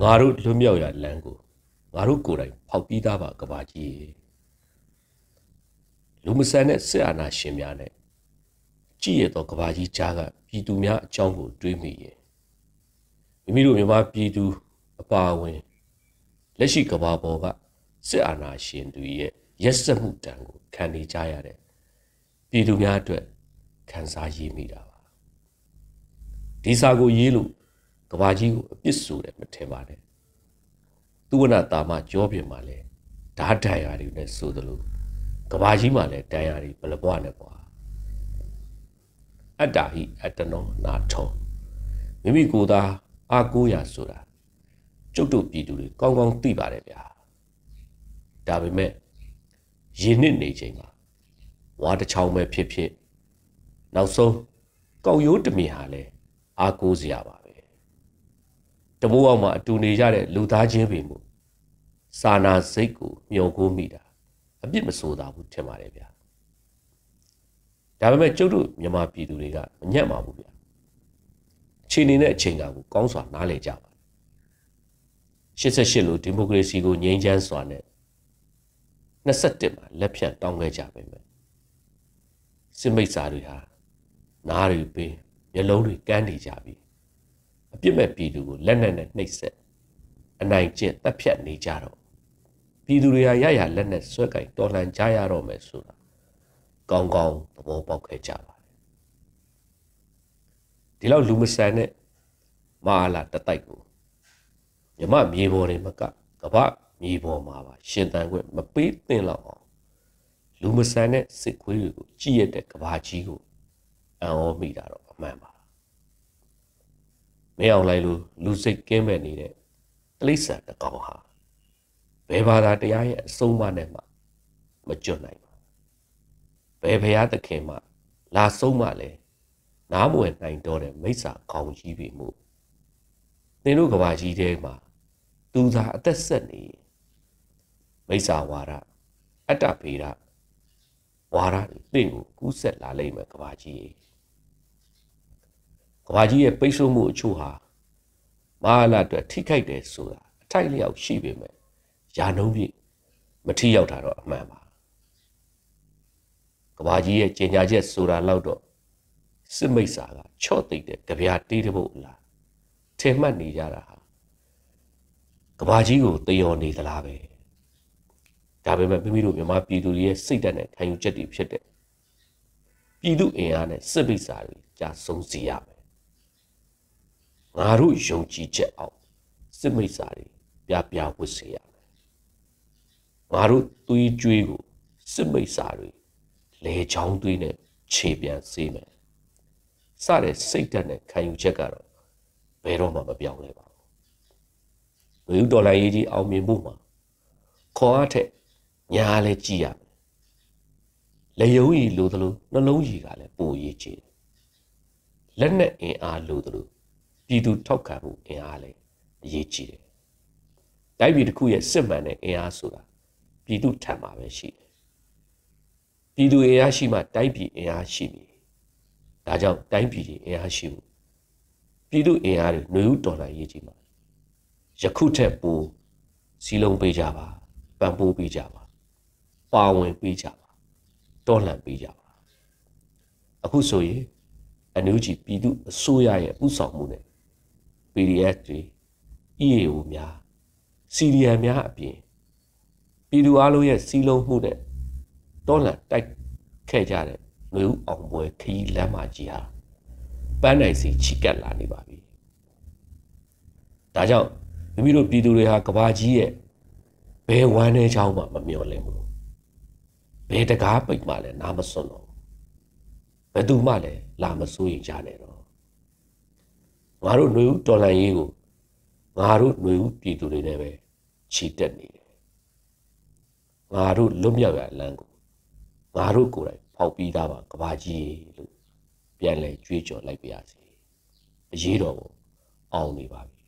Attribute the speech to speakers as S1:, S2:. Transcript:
S1: ငါတို့လွတ်မြောက်ရလမ်းကိုငါတို့ကိုယ်တိုင်ဖောက်ပြီးသားပါကဘာကြီးလူမဆန်တဲ့စစ်အာဏာရှင်များနဲ့ကြည့်ရတော့ကဘာကြီးကြားကပြည်သူများအကြောင်းကိုတွေးမိရဲ့မိမိတို့မြန်မာပြည်သူအပါအဝင်လက်ရှိကဘာပေါ်ကစစ်အာဏာရှင်တွေရဲ့ရက်စက်မှုတံကိုခံနေကြရတဲ့ပြည်သူများအတွက်ခံစားရမိတာပါဒီစာကိုရေးလို့ ကဘာကြီးကိုအပြစ်ဆိုတယ်မထင်ပါနဲ့သူဝနာတာမကြောပြင်မှာလဲဓာတ်တန်ရာတွေနဲ့ဆိုသလိုကဘာကြီးမှာလဲတန်ရာတွေဘလဘွားနဲ့ကွာအတ္တဟိအတ္တနောနာထောမိမိကိုယ်သာအာကိုးရဆိုတာကျုပ်တို့ပြည်သူတွေကောင်းကောင်းသိပါတယ်ဗျာဒါပေမဲ့ရင်းနစ်နေချိန်မှာဝါတစ်ချောင်းပဲဖြစ်ဖြစ်နောက်ဆုံးကောက်ရိုးတမင်ဟာလဲအာကိုးစရာပါပဲ တဘိုးအောင်မှာအတူနေကြတဲ့လူသားချင်းတွေမှုစာနာစိတ်ကိုမျှော်ကိုးမိတာအပြစ်မဆိုးတာဘူးထင်ပါတယ်ဗျာဒါပေမဲ့ကျုပ်တို့မြန်မာပြည်သူတွေကမညံ့ပါဘူးဗျာအချိန်နေတဲ့အချိန်ကကိုကောင်းစွာနားလည်ကြပါ88လို့ဒီမိုကရေစီကိုငြိမ်းချမ်းစွာနဲ့21မှာလက်ဖြတ်တောင်းခဲ့ကြပါမယ်စစ်မိတ်စာတွေဟာနားတွေပင်မျက်လုံးတွေကန်းနေကြပြီ အပြစ်မဲ့ပြည်သူကိုလက်နက်နဲ့နှိပ်စက်အနိုင်ကျင့်တပ်ဖြတ်နေကြတော့ပြည်သူတွေဟာရရလက်နက်ဆွဲကင်တော်လှန်ကြရတော့မယ်ဆိုတာကောင်းကောင်းသဘောပေါက်ခဲ့ကြပါတယ်ဒီလောက်လူမဆန်တဲ့မဟာလာတတိုက်ကိုမြမမြေပေါ်တွေမကကပ္ပမြေပေါ်မှာပါရှင်တန်ခွင့်မပေးသင့်တော့အောင်လူမဆန်တဲ့စစ်ခွေးတွေကိုကြည့်ရတဲ့ကဘာကြီးကိုအံ့ဩမိတာတော့အမှန်ပါ မင်းအောင်လိုက်လို့လူစိတ်ကင်းမဲ့နေတဲ့တိလိษံတကောင်ဟာဘယ်ဘာသာတရားရဲ့အဆုံးအမနဲ့မှမကျွတ်နိုင်ပါဘယ်ဘုရားသခင်မှလာဆုံးမလဲနားမဝင်နိုင်တော့တဲ့မိစ္ဆာခေါင်းကြီးပြီမို့သင်တို့ကဘာကြီးတဲမှာသူသာအသက်ဆက်နေမိစ္ဆာဝါဒအတ္တဗေဒဝါဒတွေသင်ကိုကူးဆက်လာလိမ့်မယ်ကဘာကြီးကဘာကြီးရဲ့ပိတ်ဆို့မှုအချို့ဟာ မဟာလာအတွက်ထိခိုက်တယ်ဆိုတာအထိုက်လျောက်ရှိပေမဲ့ယာနှုံးပြည့်မထိရောက်တာတော့အမှန်ပါကဘာကြီးရဲ့ကျင်ညာချက်ဆိုတာလောက်တော့စစ်မိတ်စာကချော့သိမ့်တဲ့ကြပြားတေးတဲ့ဖို့လားထင်မှတ်နေကြတာဟာကဘာကြီးကိုတယောနေသလားပဲဒါပေမဲ့မိမိတို့မြန်မာပြည်သူတွေရဲ့စိတ်ဓာတ်နဲ့ခံယူချက်တွေဖြစ်တဲ့ပြည်သူအင်အားနဲ့စစ်ပိစာတွေကြာဆုံးစီရမယ် ငါတို့ယုံကြည်ချက်အောင်စစ်မိစာတွေပြပြဝတ်စေရမယ်ငါတို့သွေးကြွေးကိုစစ်မိစာတွေလေချောင်းသွေးနဲ့ခြေပြန်စေးမယ်စတဲ့စိတ်ဓာတ်နဲ့ခံယူချက်ကတော့ဘယ်တော့မှမပြောင်းလဲပါဘူးလူဒေါ်လာရေးကြီးအောင်မြင်ဖို့မှာခေါ်အပ်တဲ့ညာလည်းကြည်ရမယ်လေယုံကြီးလိုသလိုနှလုံးကြီးကလည်းပိုရေးချေတယ်လက်နဲ့အင်အားလိုသလို ပြည်သူထောက်ခံမှုအင်အားလည်းအရေးကြီးတယ်တိုင်းပြည်တစ်ခုရဲ့စစ်မှန်တဲ့အင်အားဆိုတာပြည်သူထံမှာပဲရှိတယ်ပြည်သူအင်အားရှိမှတိုင်းပြည်အင်အားရှိပြီဒါကြောင့်တိုင်းပြည်အင်အားရှိမှုပြည်သူအင်အားတွေຫນွေဥတော်လှန်ရေးကြီးမှာယခုထက်ပိုစီလုံးပေးကြပါပံ့ပိုးပေးကြပါပါဝင်ပေးကြပါတော်လှန်ပေးကြပါအခုဆိုရင်အန်ယူဂျီပြည်သူအစိုးရရဲ့ဥဆောင်မှုနဲ့ PDF တွေ EAO များ CDM များအပြင်ပြည်သူအလုံးရဲ့စီလုံးမှုနဲ့တော်လှန်တိုက်ခဲ့ကြတဲ့နှွေဦးအောင်ပွဲခရီးလမ်းမကြီးဟာပန်းနိုင်စီချီကပ်လာနေပါပြီ။ဒါကြောင့်မိမိတို့ပြည်သူတွေဟာကဘာကြီးရဲ့ဘယ်ဝမ်းနေချောင်းမှမမျော်လင့်ဘူး။ဘယ်တကားပိတ်မှလည်းနားမစွန့်တော့ဘယ်သူမှလည်းလာမစိုးရင်ကြနဲ့တော့ ငါတို့ຫນွေဦးတော်လန်ရေးကိုငါတို့ຫນွေဦးပြည်သူတွေနဲ့ပဲချီတက်နေတယ်။ငါတို့လွတ်မြောက်ရလမ်းကိုငါတို့ကိုယ်တိုင်ဖောက်ပြီးသားပါကဘာကြီးလို့ပြန်လဲကြွေးကြော်လိုက်ပါရစေအရေးတော်ကိုအောင်နေပါပြီ